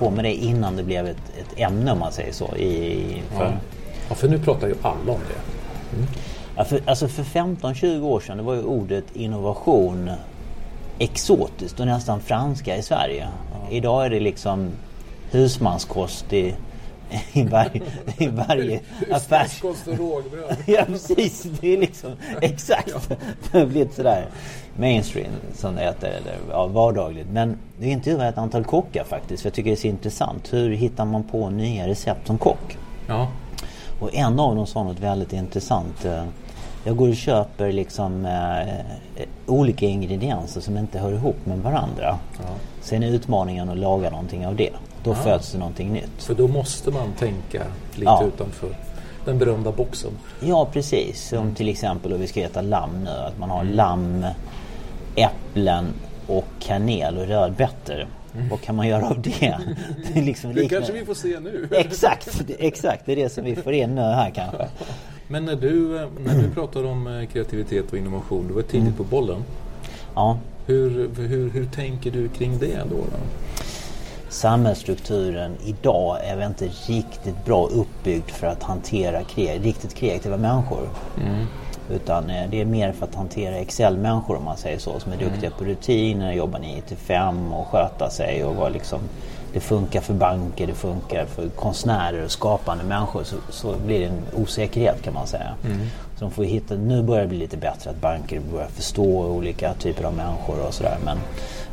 På med det innan det blev ett, ett ämne om man säger så. I, för, Ja. ja, för nu pratar ju alla om det. ja, för, alltså för 15-20 år sedan var ju ordet innovation exotiskt och nästan franska i Sverige. Idag är det liksom husmanskost i, i, varje, i varje affärs... Kost och rågbröd. Ja precis, det är liksom exakt. Det har blivit sådär mainstream som det heter, eller ja, vardagligt. Men det är inte ett antal kockar faktiskt. För jag tycker det är så intressant. Hur hittar man på nya recept som kock? Ja. Och en av dem sa något väldigt intressant. Eh, Jag går och köper liksom eh, olika ingredienser som inte hör ihop med varandra. Sen är utmaningen att laga någonting av det. Då föds det någonting nytt. För då måste man tänka lite Ja. utanför den berömda boxen. Ja precis, som till exempel om vi ska äta lamm nu. Att man har lamm, äpplen och kanel och rödbetor. Vad kan man göra av det? det, liksom Det kanske vi får se nu. Exakt, exakt. Det är det som vi får in nu här kanske. Men när du, när du pratar om eh, kreativitet och innovation, du var tidigt Mm. på bollen. Ja, Hur, hur, hur tänker du kring det då? då? Samhällsstrukturen idag är väl inte riktigt bra uppbyggd för att hantera kre- riktigt kreativa människor. Utan eh, det är mer för att hantera Excel-människor om man säger så. Som är duktiga på rutiner, jobbar 9 till 5 och sköta sig och vara liksom det funkar för banker, det funkar för konstnärer och skapande människor. Så, så blir det en osäkerhet kan man säga. Så de får hitta, nu börjar det bli lite bättre att banker börjar förstå olika typer av människor och sådär. Men,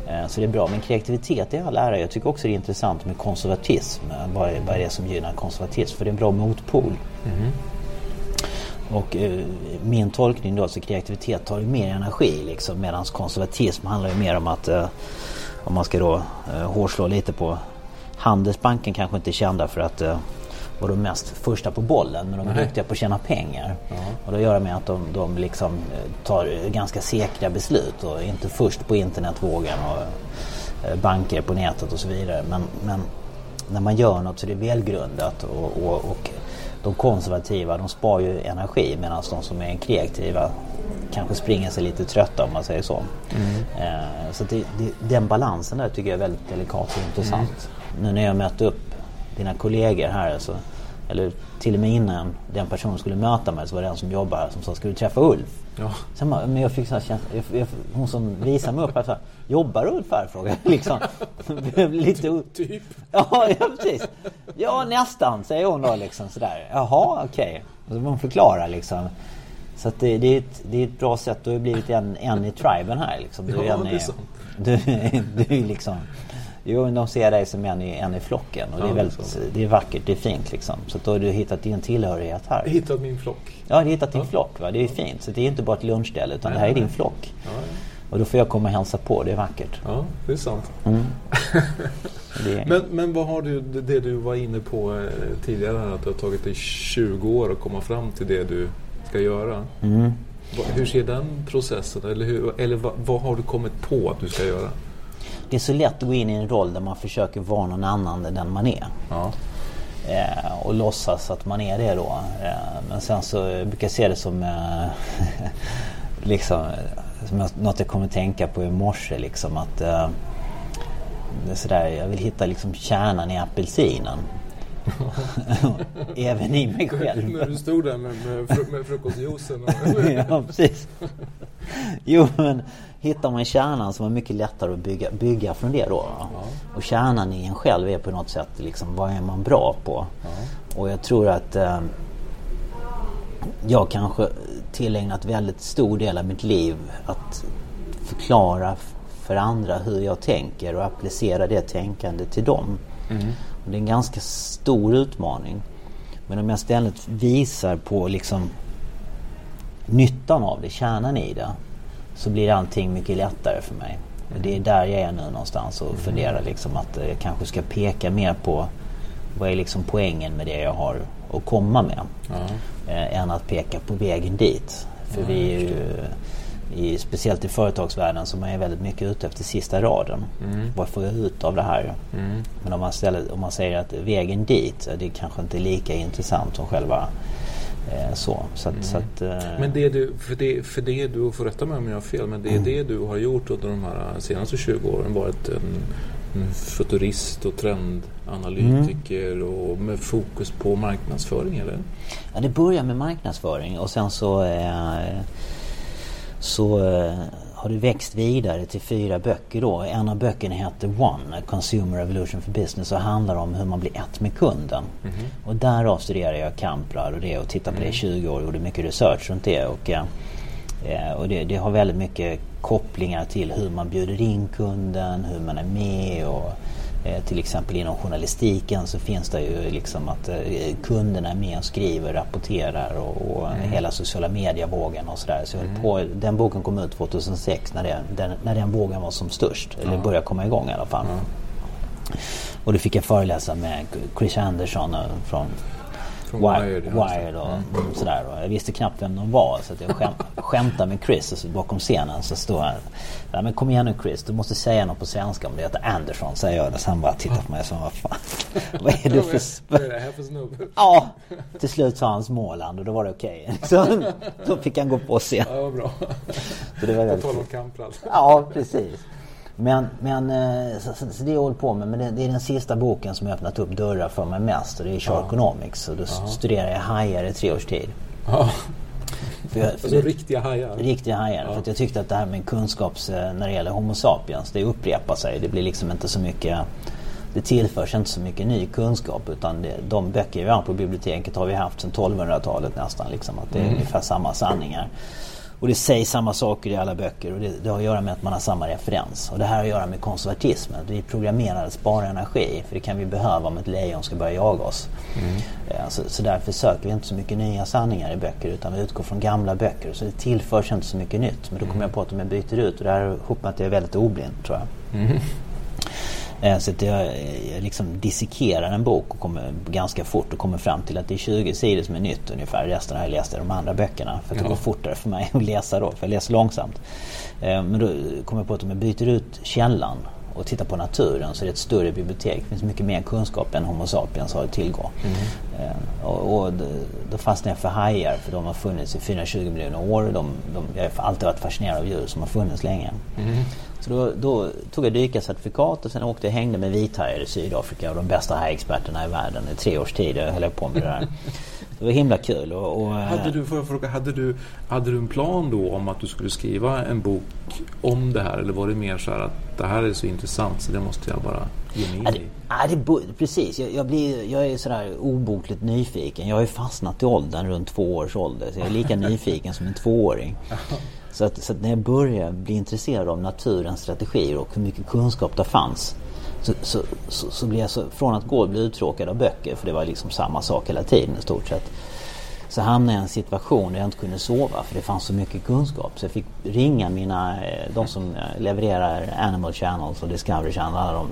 Eh, så det är bra. Men kreativitet är all ära. Jag tycker också det är intressant med konservatism. Vad är, vad är det som gynnar konservatism? För det är en bra motpol. Och eh, min tolkning då, så kreativitet tar ju mer energi liksom, medan konservatism handlar ju mer om att eh, om man ska då eh, hårslå lite på Handelsbanken kanske inte är kända för att eh, vara de mest första på bollen men de är Nej. duktiga på att tjäna pengar. Och det gör med att de, de liksom eh, tar ganska säkra beslut och är inte först på internetvågen och eh, banker på nätet och så vidare. Men, men när man gör något så är det välgrundat och, och, och de konservativa de spar ju energi medan de som är kreativa kanske springer sig lite trötta om man säger så. Eh, så det, det, den balansen där tycker jag är väldigt delikat och intressant. Nu när jag mötte upp dina kollegor här alltså, eller till och med innan den personen skulle möta mig så var det en som jobbar här som sa ska du träffa Ulf? Ja. Sen bara, men jag fick så här känsla, jag, jag, hon som visade mig upp här så här, jobbar Ulf här? Frågade liksom. Lite Typ. Ja, ja precis. Ja nästan säger hon då liksom sådär. Jaha okej. Och så får hon förklara liksom. Så att det, det, är ett, det är ett bra sätt. Du har blivit en, en i triben här liksom. Du Ja, en det är sant. du, du är liksom Jo, de ser dig som en i, en i flocken och det Ja, är det är väldigt, det är vackert, det är fint liksom. Så då har du hittat din tillhörighet här. Jag hittade min flock. Ja, du har hittat din flock va, det är fint. Så det är inte bara ett lunchställe utan det här är din flock. Ja, Och då får jag komma och hälsa på, det är vackert. ja, det är sant. Det är, Men, men vad har du, det du var inne på eh, tidigare, här, att det har tagit dig 20 år att komma fram till det du ska göra. Mm. Hur ser den processen eller, hur, eller vad, vad har du kommit på att du ska göra? Det är så lätt att gå in i en roll där man försöker vara någon annan än den man är. Ja. Eh, och låtsas att man är det då. Eh, men sen så brukar jag se det som eh, liksom, som något jag kommer att tänka på i morse. Liksom, att, eh, det är sådär, jag vill hitta liksom kärnan i apelsinen. Även i mig själv. När du stod där med, med, fru, med frukostjuicen. ja, precis. Jo, men hittar man kärnan så är mycket lättare att bygga, bygga från det då. Ja. Och kärnan i en själv är på något sätt liksom, vad är man bra på? Ja. Och jag tror att eh, jag kanske tillägnat väldigt stor del av mitt liv att förklara för andra hur jag tänker och applicera det tänkandet till dem. Mm. Och det är en ganska stor utmaning. Men om jag istället visar på liksom nyttan av det, kärnan i det, så blir allting mycket lättare för mig. Och det är där jag är nu någonstans och funderar liksom att jag kanske ska peka mer på vad är liksom poängen med det jag har att komma med. Mm. än att peka på vägen dit. För mm, vi är ju, i, speciellt i företagsvärlden så man är väldigt mycket ute efter sista raden. Mm. Vad får jag ut av det här? Mm. Men om man, ställer, om man säger att vägen dit, det kanske inte är lika intressant som själva Eh, så, så, att, mm. så att, eh, men det du, för det, för det du, får rätta mig om jag har fel, men det är mm. det du har gjort under de här senaste 20 åren varit en, en futurist och trendanalytiker mm. och med fokus på marknadsföring eller? Ja, det börjar med marknadsföring och sen så eh, så har det växt vidare till fyra böcker då. En av böckerna heter One, Consumer Revolution for Business och handlar om hur man blir ett med kunden. Mm -hmm. Och därav studerade jag Kamprar och det och tittade på det i 20 mm. år och gjorde mycket research runt det. Och, eh, och det, det, har väldigt mycket kopplingar till hur man bjuder in kunden, hur man är med och Eh, till exempel inom journalistiken så finns det ju liksom att eh, kunderna är med och skriver, rapporterar och, och mm. hela sociala medievågen och sådär. Så, mm. på, den boken kom ut 2006 när, det, den, när den vågen var som störst. Eller ja. började komma igång i alla fall. Mm. Och då fick jag föreläsa med Chris Anderson eh, från Wired, Wired och mm. sådär. Och jag visste knappt vem de var så att jag skäm, skämtade med Chris och så bakom scenen så står han. Ja, men kom igen nu Chris, du måste säga något på svenska om det heter Anderson säger jag. Och så han bara tittar på mig och sa vad fan. vad är du för Vad är det här för snubbe? Ja, till slut sa han Småland och då var det okej. Okay. Så då fick han gå på scen. Ja, vad bra. Så det var väldigt... På tal om Kamprad. Ja, precis. Men, men eh, så, så det jag håller på med. Men det, det, är den sista boken som har öppnat upp dörrar för mig mest. Och det är Charconomics. Och då ja. studerar jag hajar i tre års tid. Ja. För jag, för alltså riktiga hajar? Riktiga hajar. Ja. För jag tyckte att det här med kunskaps eh, när det gäller Homo sapiens, det upprepar sig. Det blir liksom inte så mycket det tillförs inte så mycket ny kunskap utan det, de böcker vi har på biblioteket har vi haft sedan 1200-talet nästan. Liksom, att det är mm. ungefär samma sanningar. Och det sägs samma saker i alla böcker och det, det, har att göra med att man har samma referens. Och det här har att göra med konservatismen. Vi programmerade att spara energi för det kan vi behöva om ett lejon ska börja jaga oss. Mm. Så, så därför söker vi inte så mycket nya sanningar i böcker utan vi utgår från gamla böcker. Så det tillförs inte så mycket nytt. Men då kommer jag på att om jag byter ut och det här med att jag är väldigt oblind tror jag. Mm. Eh, så att jag, jag liksom dissekerar en bok och kommer ganska fort och kommer fram till att det är 20 sidor som är nytt ungefär. Resten har jag läst i de andra böckerna. För att det går fortare för mig att läsa då, för jag läser långsamt. Eh, men då kommer jag på att om jag byter ut källan och tittar på naturen så är det ett större bibliotek. Det finns mycket mer kunskap än Homo sapiens har att tillgå. Mm. Och, och då fastnade jag för hajar för de har funnits i 420 miljoner år. De, de, jag har alltid varit fascinerad av djur som har funnits länge. Mm. Så då, då, tog jag dykarcertifikat och sen åkte jag och hängde med vithajar i Sydafrika och de bästa hajexperterna i världen i tre års tid. Jag höll på med det där. Det var himla kul. Och, och, hade, du, får fråga, hade, du, hade du en plan då om att du skulle skriva en bok om det här? Eller var det mer så här att det här är så intressant så det måste jag bara ge mig in i? Ja, det, precis. Jag, jag, blir, jag är sådär obotligt nyfiken. Jag har ju fastnat i åldern runt två års ålder. Så jag är lika nyfiken som en tvååring. Så att, så att när jag började bli intresserad av naturens strategier och hur mycket kunskap det fanns så, så, så, så blev jag så, från att gå och bli uttråkad av böcker, för det var liksom samma sak hela tiden i stort sett. Så hamnade jag i en situation där jag inte kunde sova för det fanns så mycket kunskap. Så jag fick ringa mina, eh, de som eh, levererar Animal Channels och Discovery Channel, alla de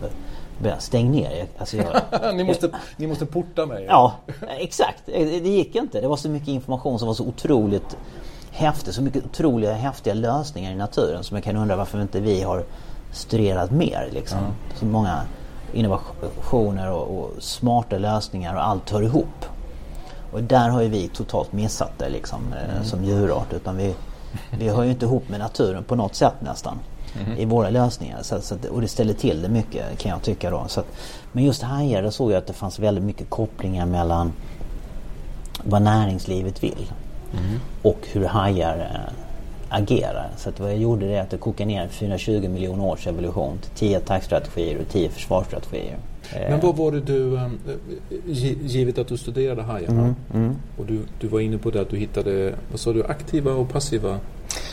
Stäng ner. Alltså jag, ni, måste, ni måste porta mig. Ja, exakt. Det gick inte. Det var så mycket information som var så otroligt häftig. Så mycket otroliga häftiga lösningar i naturen som jag kan undra varför inte vi har studerat mer. Liksom. Mm. Så många innovationer och, och, smarta lösningar och allt hör ihop. Och där har ju vi totalt missat det liksom mm. som djurart. Utan vi, vi hör ju inte ihop med naturen på något sätt nästan. Mm. I våra lösningar. Så, så och det ställer till det mycket kan jag tycka då. Så att, men just hajar, där såg jag att det fanns väldigt mycket kopplingar mellan vad näringslivet vill mm. och hur hajar äh, agerar. Så att vad jag gjorde är att jag kokade ner 420 miljoner års evolution till 10 attackstrategier och 10 försvarsstrategier. Men vad var det du, eh, givet att du studerade hajarna mm, mm. och du, du var inne på det att du hittade, vad sa du, aktiva och passiva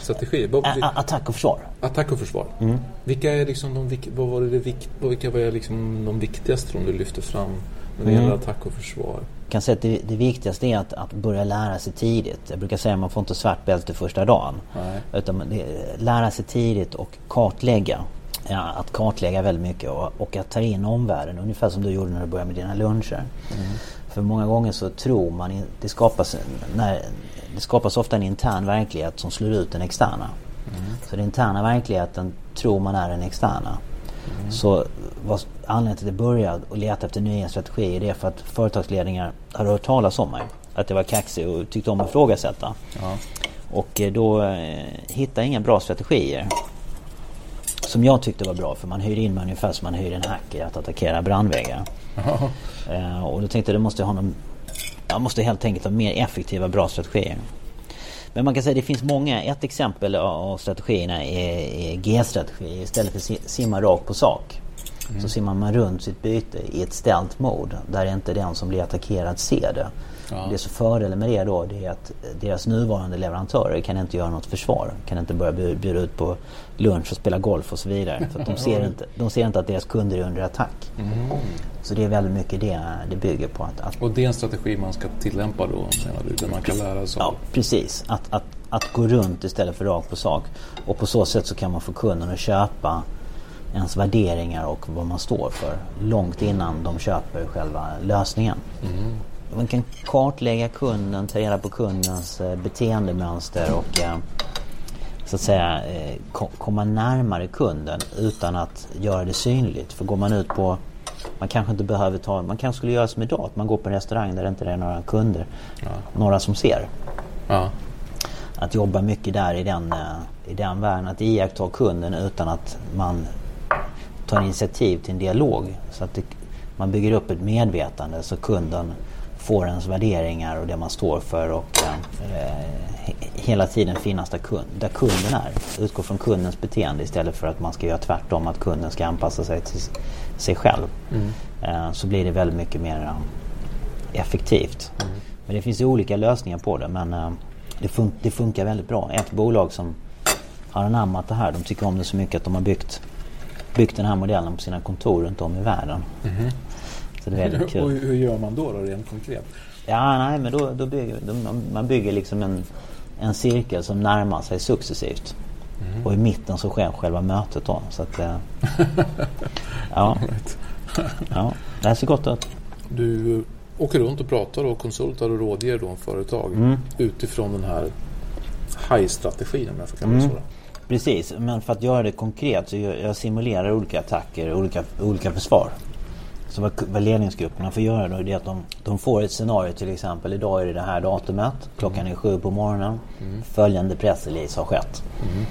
strategier? attack och försvar. Attack och försvar. Mm. Vilka är liksom de, vad var det, vilka var liksom de viktigaste om du lyfter fram när det mm. gäller attack och försvar? Kan säga att det, det viktigaste är att, att, börja lära sig tidigt. Jag brukar säga att man får inte svart bälte första dagen. Nej. Utan det, lära sig tidigt och kartlägga. Ja, att kartlägga väldigt mycket och, och, att ta in omvärlden. Ungefär som du gjorde när du började med dina luncher. Mm. För många gånger så tror man, det skapas, när, det skapas ofta en intern verklighet som slår ut den externa. Mm. Så den interna verkligheten tror man är den externa. Mm. Så vad, anledningen till att jag började och leta efter nya strategier det är för att företagsledningar hade hört talas om mig. Att jag var kaxig och tyckte om att ifrågasätta. Ja. Och eh, då eh, hittade jag inga bra strategier. Som jag tyckte var bra för man hyrde in mig ungefär som man hyr en hacker att attackera brandväggar. Eh, och då tänkte jag att måste ha någon, jag måste helt enkelt ha mer effektiva bra strategier. Men man kan säga att det finns många. Ett exempel av strategierna är, är G-strategi. Istället för simma rakt på sak. Mm. Så simmar man runt sitt byte i ett ställt mode. Där inte den som blir attackerad ser det. Ja. Det som fördelen med det då det är att deras nuvarande leverantörer kan inte göra något försvar. Kan inte börja bjuda ut på lunch och spela golf och så vidare. För de, ser inte, de ser inte att deras kunder är under attack. Mm. Så det är väldigt mycket det det bygger på. Att, att, och det är en strategi man ska tillämpa då menar du? Där man kan lära sig Ja precis. Att, att, att gå runt istället för rakt på sak. Och på så sätt så kan man få kunden att köpa ens värderingar och vad man står för långt innan de köper själva lösningen. Mm. Man kan kartlägga kunden, ta reda på kundens eh, beteendemönster och eh, så att säga eh, komma närmare kunden utan att göra det synligt. För går man ut på man kanske inte behöver ta, man kanske skulle göra som idag, att man går på en restaurang där det inte är några kunder. Ja. Några som ser. Ja. Att jobba mycket där i den, i den världen, att iaktta kunden utan att man tar initiativ till en dialog. Så att det, man bygger upp ett medvetande så kunden får ens värderingar och det man står för och eh, hela tiden finnas där, kund, där kunden är. Utgå från kundens beteende istället för att man ska göra tvärtom, att kunden ska anpassa sig till sig själv. Mm. Eh, så blir det väldigt mycket mer eh, effektivt. Mm. Men det finns olika lösningar på det men eh, det, fun det, funkar väldigt bra. Ett bolag som har anammat det här, de tycker om det så mycket att de har byggt, byggt den här modellen på sina kontor runt om i världen. Mm. Så det är väldigt kul. Och hur gör man då, då rent konkret? Ja, nej, men då, då bygger då, man bygger liksom en, en cirkel som närmar sig successivt. Mm. Och i mitten så sker själva mötet då. Så att, eh, ja. ja, det här ser gott ut. Du åker runt och pratar och konsultar och rådger då företag mm. utifrån den här high-strategin om jag får kalla det mm. så. Precis, men för att göra det konkret så jag, jag simulerar olika attacker, olika, olika försvar. Så vad, vad ledningsgrupperna får göra då är att de, de får ett scenario till exempel. Idag är det det här datumet. Klockan är sju på morgonen. Mm. Följande pressrelease har skett. Mm.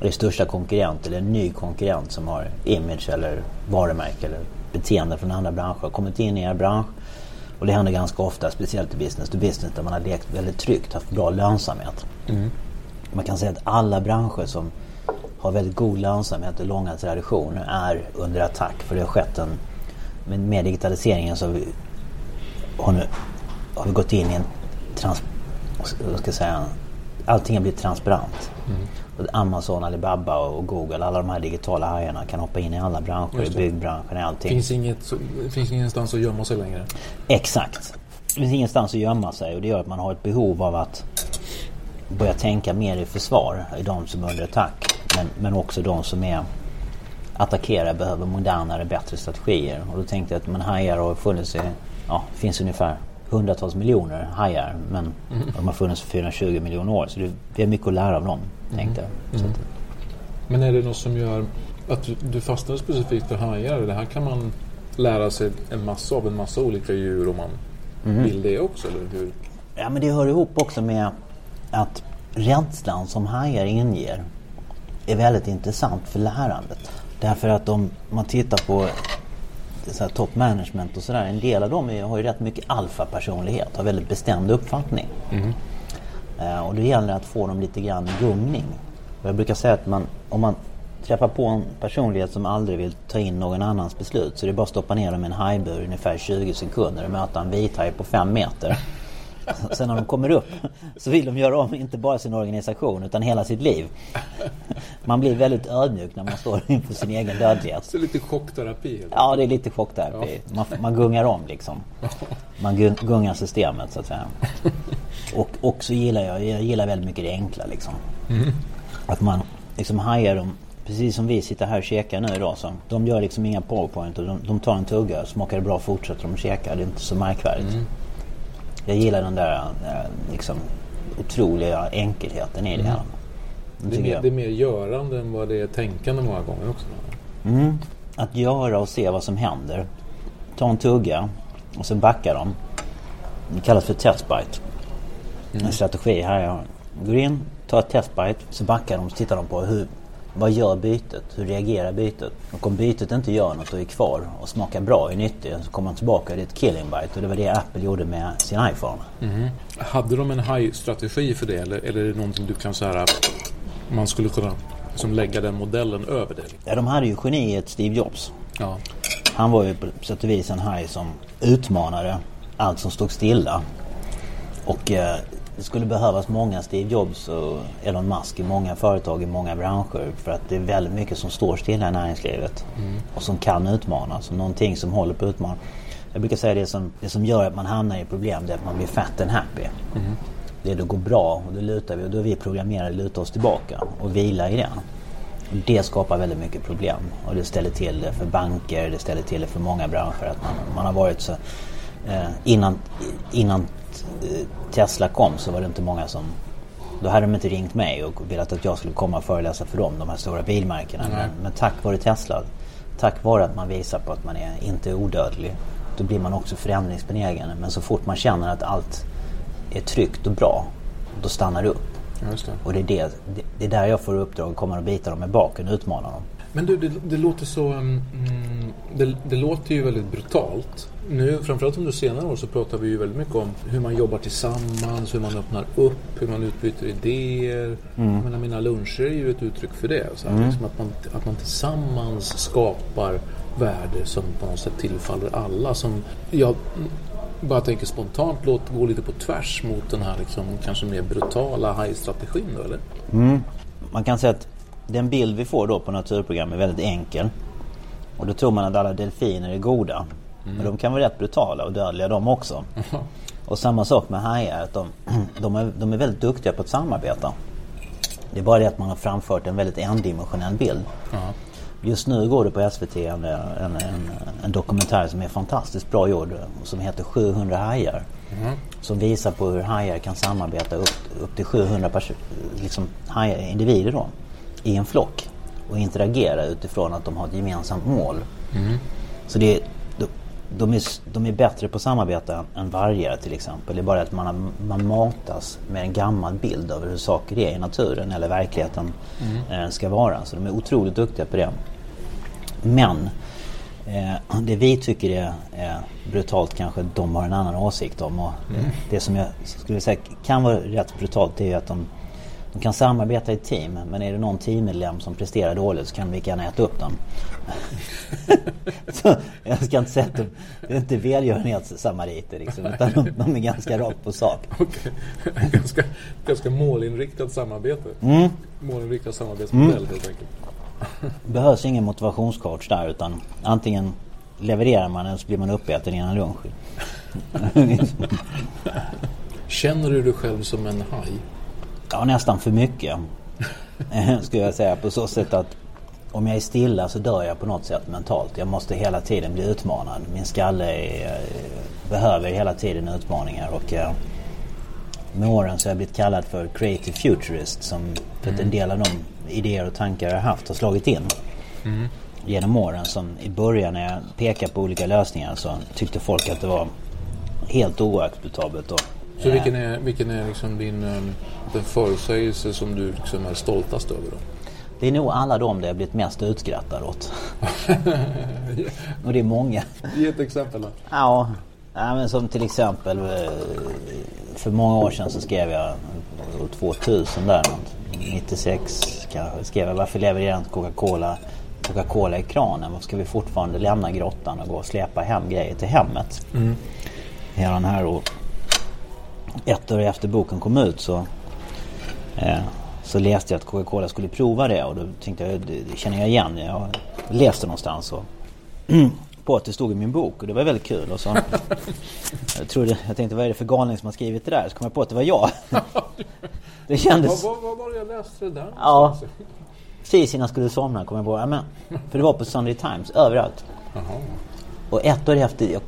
Det är största konkurrent eller en ny konkurrent som har image eller varumärke eller beteende från andra branscher har kommit in i er bransch. Och det händer ganska ofta, speciellt i business to business där man har lekt väldigt tryggt, haft bra lönsamhet. Mm. Man kan säga att alla branscher som har väldigt god lönsamhet och långa traditioner är under attack för det har skett en med digitaliseringen så har vi, har, nu, har vi gått in i en trans, vad ska jag säga, allting har blivit transparent. Mm. Amazon, Alibaba och Google, alla de här digitala hajarna kan hoppa in i alla branscher, i byggbranschen, i allting. Finns inget, finns ingenstans att gömma sig längre? Exakt. Det finns ingenstans att gömma sig och det gör att man har ett behov av att börja tänka mer i försvar i de som är under attack. Men, men också de som är attackera behöver modernare, bättre strategier. Och då tänkte jag att men hajar har funnits i, ja, det finns ungefär hundratals miljoner hajar men mm. de har funnits för 420 miljoner år så det, vi har mycket att lära av dem, tänkte jag. Mm. Men är det något som gör att du, du fastnar specifikt för hajar? Det här kan man lära sig en massa av en massa olika djur om man Mm. vill det också? Eller hur? Ja men det hör ihop också med att rädslan som hajar inger är väldigt intressant för lärandet. Därför att om man tittar på så top management och sådär. En del av dem är, har ju rätt mycket alfa-personlighet. Har väldigt bestämd uppfattning. Eh, och det gäller att få dem lite grann i gungning. Och jag brukar säga att man, om man träffar på en personlighet som aldrig vill ta in någon annans beslut så det är bara att stoppa ner dem i en hajbur i ungefär 20 sekunder och möta en vithaj på 5 meter. Sen när de kommer upp så vill de göra om inte bara sin organisation utan hela sitt liv. Man blir väldigt ödmjuk när man står inför sin egen dödlighet. Så lite chockterapi. helt Ja, det är lite chockterapi. Man, man gungar om liksom. Man gun- gungar systemet så att säga. Och också gillar jag, jag gillar väldigt mycket det enkla liksom. Att man liksom hajar dem, precis som vi sitter här och käkar nu idag. Så de gör liksom inga powerpoint och de, de tar en tugga, smakar det bra fortsätter de käka. Det är inte så märkvärdigt. Jag gillar den där eh, liksom otroliga enkelheten i det hela. Den Det är, mer, det är mer görande än vad det är tänkande många gånger också. Mm. Att göra och se vad som händer. Ta en tugga och sen backa dem. Det kallas för testbite. En strategi här jag. Går in, tar ett testbite, så backar de och tittar de på hur, vad gör bytet? Hur reagerar bytet? Och om bytet inte gör något och är kvar och smakar bra, är nyttig, så kommer man tillbaka. Det är ett killing bite och det var det Apple gjorde med sin iPhone. Hade de en high-strategi för det eller, eller är det någonting du kan så här man skulle kunna liksom lägga den modellen över det? Ja, de hade ju geniet Steve Jobs. Ja. Han var ju på sätt och vis en haj som utmanade allt som stod stilla. Och eh, det skulle behövas många Steve Jobs och Elon Musk i många företag i många branscher. För att det är väldigt mycket som står stilla i näringslivet. Och som kan utmanas. Och någonting som håller på att utmana. Jag brukar säga det som, det som gör att man hamnar i problem det är att man blir fat and happy. Det är det går bra och då lutar vi och då är vi programmerade att luta oss tillbaka och vila i den. Och Det skapar väldigt mycket problem och det ställer till det för banker, det ställer till det för många branscher. Att man, man har varit så, eh, innan, innan eh, Tesla kom så var det inte många som då hade de inte ringt mig och velat att jag skulle komma och föreläsa för dem, de här stora bilmärkena. Men, men tack vare Tesla, tack vare att man visar på att man är inte är odödlig, då blir man också förändringsbenägen. Men så fort man känner att allt är tryggt och bra, då stannar det upp. Det. Och det är, det, det, det är där jag får uppdrag att komma och bita dem i baken och utmana dem. Men du, det, det låter så... mm, det, det låter ju väldigt brutalt. Nu, framförallt under senare år så pratar vi ju väldigt mycket om hur man jobbar tillsammans, hur man öppnar upp, hur man utbyter idéer. Jag menar, mina luncher är ju ett uttryck för det. Så här, liksom att, man, att man tillsammans skapar värde som på något sätt tillfaller alla. Som jag bara tänker spontant låter gå lite på tvärs mot den här liksom, kanske mer brutala high-strategin då, eller? Man kan säga att den bild vi får då på naturprogram är väldigt enkel. Och då tror man att alla delfiner är goda. Men de kan vara rätt brutala och dödliga de också. Och samma sak med hajar. Att de, de, är, de är väldigt duktiga på att samarbeta. Det är bara det att man har framfört en väldigt endimensionell bild. Just nu går det på SVT en, en, en, en dokumentär som är fantastiskt bra gjord. Som heter 700 hajar. Som visar på hur hajar kan samarbeta upp, upp till 700 perso- liksom, hajar, individer då, i en flock. Och interagera utifrån att de har ett gemensamt mål. Så det, de, de, är, de är bättre på samarbete än- vargar till exempel. Det är bara att man, har, man matas med en gammal bild över hur saker är i naturen eller verkligheten eh, ska vara. Så de är otroligt duktiga på det. Men eh, det vi tycker är eh, brutalt kanske de har en annan åsikt om. Och det, det som jag skulle säga kan vara rätt brutalt det är att de, de kan samarbeta i team men är det någon teammedlem som presterar dåligt så kan lika gärna äta upp dem. så jag ska inte säga att de, det är inte välgörenhetssamariter liksom, utan de, de är ganska rakt på sak. Okej. ganska, ganska målinriktat samarbete. Mm. Målinriktad samarbetsmodell helt enkelt. behövs ingen motivationscoach där utan antingen levererar man eller så blir man uppäten innan lunch. Känner du dig själv som en haj? Ja, nästan för mycket. Skulle jag säga på så sätt att om jag är stilla så dör jag på något sätt mentalt. Jag måste hela tiden bli utmanad. Min skalle är, eh, behöver hela tiden utmaningar och eh, med åren så har jag blivit kallad för creative futurist som för att en del av de idéer och tankar jag har haft har slagit in. genom åren som i början när jag pekade på olika lösningar så tyckte folk att det var helt oacceptabelt. Och, så vilken är, vilken är liksom din den förutsägelse som du liksom är stoltast över? Då? Det är nog alla de där jag blivit mest utskrattad åt. och det är många. Ge ett exempel då. Ja, ja men som till exempel eh, för många år sedan så skrev jag 2000 där 96 kanske skrev jag varför levererar inte Coca-Cola Coca-Cola i kranen? Varför ska vi fortfarande lämna grottan och gå och släpa hem grejer till hemmet? Mm. Hela den här och ett år efter boken kom ut så eh, så läste jag att Coca-Cola skulle prova det och då tänkte jag, det, det känner jag igen. Jag läste någonstans och på att det stod i min bok och det var väldigt kul. Och så, jag, trodde, jag tänkte vad är det för galning som har skrivit det där? Så kom jag på att det var jag. det kändes... Vad, vad, var det jag läste det där? Ja. Precis innan jag skulle somna kom jag på, men, för det var på Sunday Times, överallt. Aha. Och ett år efter, jag,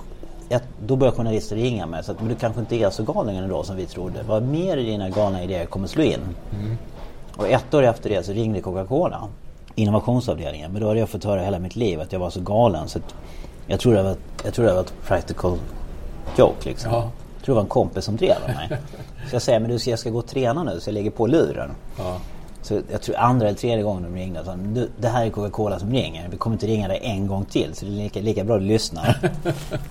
ett, då började journalister ringa mig. Så att, men du kanske inte är så galen idag som vi trodde. Vad mer i dina galna idéer kommer slå in? Mm. Och ett år efter det så ringde Coca-Cola innovationsavdelningen. Men då hade jag fått höra hela mitt liv att jag var så galen. Så jag tror det var, jag tror det var ett practical joke liksom. Ja. Jag tror det var en kompis som drev mig. Så jag säger, men du, jag ska gå och träna nu så jag lägger på luren. Ja. Så jag tror andra eller tredje gången de ringde. Så, du, det här är Coca-Cola som ringer. Vi kommer inte ringa dig en gång till. Så det är lika, lika bra att du lyssnar.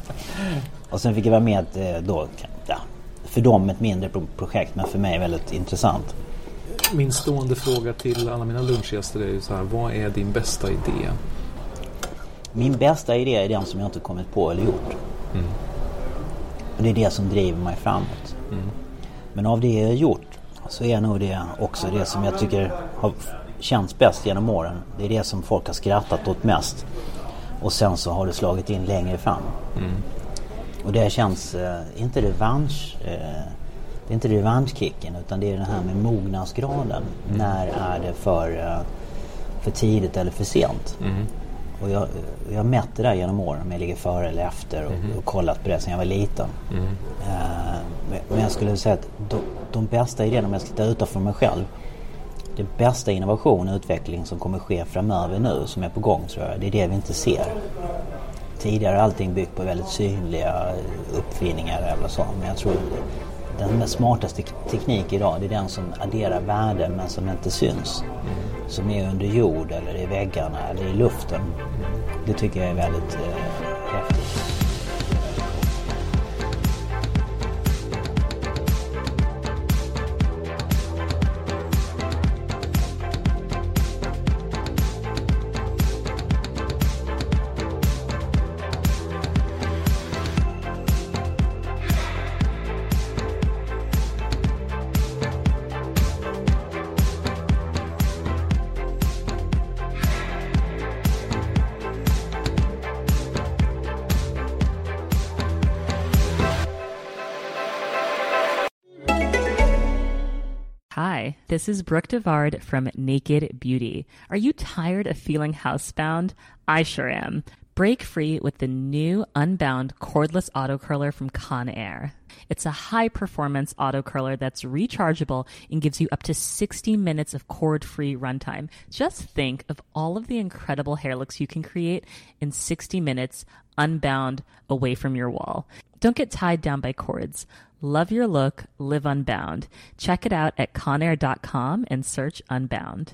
och sen fick jag vara med eh, då. Ja, för dem ett mindre projekt men för mig väldigt intressant min stående fråga till alla mina lunchgäster är ju så här, vad är din bästa idé? Min bästa idé är den som jag inte kommit på eller gjort. Mm. Och det är det som driver mig framåt. Mm. Men av det jag gjort så är nog det också det som jag tycker har känts bäst genom åren. Det är det som folk har skrattat åt mest. Och sen så har det slagit in längre fram. Mm. Och det känns, eh, inte revansch, eh, det är inte revanschkicken utan det är det här med mognadsgraden. Mm. När är det för, eh, för tidigt eller för sent? Mm. Och jag, jag har mätt det genom åren om jag ligger före eller efter och, mm. och kollat på det sedan jag var liten. Mm. Uh, men jag skulle säga att de, de bästa idéerna, om jag ska titta utanför mig själv. Det bästa innovation och utveckling som kommer ske framöver nu, som är på gång tror jag, det är det vi inte ser. Tidigare har allting byggt på väldigt synliga uppfinningar eller så. Men jag tror den smartaste teknik idag det är den som adderar värden men som inte syns. Mm. Som är under jord eller i väggarna eller i luften. Det tycker jag är väldigt eh, häftigt. This is Brooke Devard from Naked Beauty. Are you tired of feeling housebound? I sure am. Break free with the new Unbound cordless auto curler from Conair. It's a high performance auto curler that's rechargeable and gives you up to 60 minutes of cord free runtime. Just think of all of the incredible hair looks you can create in 60 minutes unbound away from your wall. Don't get tied down by cords. Love your look, live unbound. Check it out at conair.com and search unbound.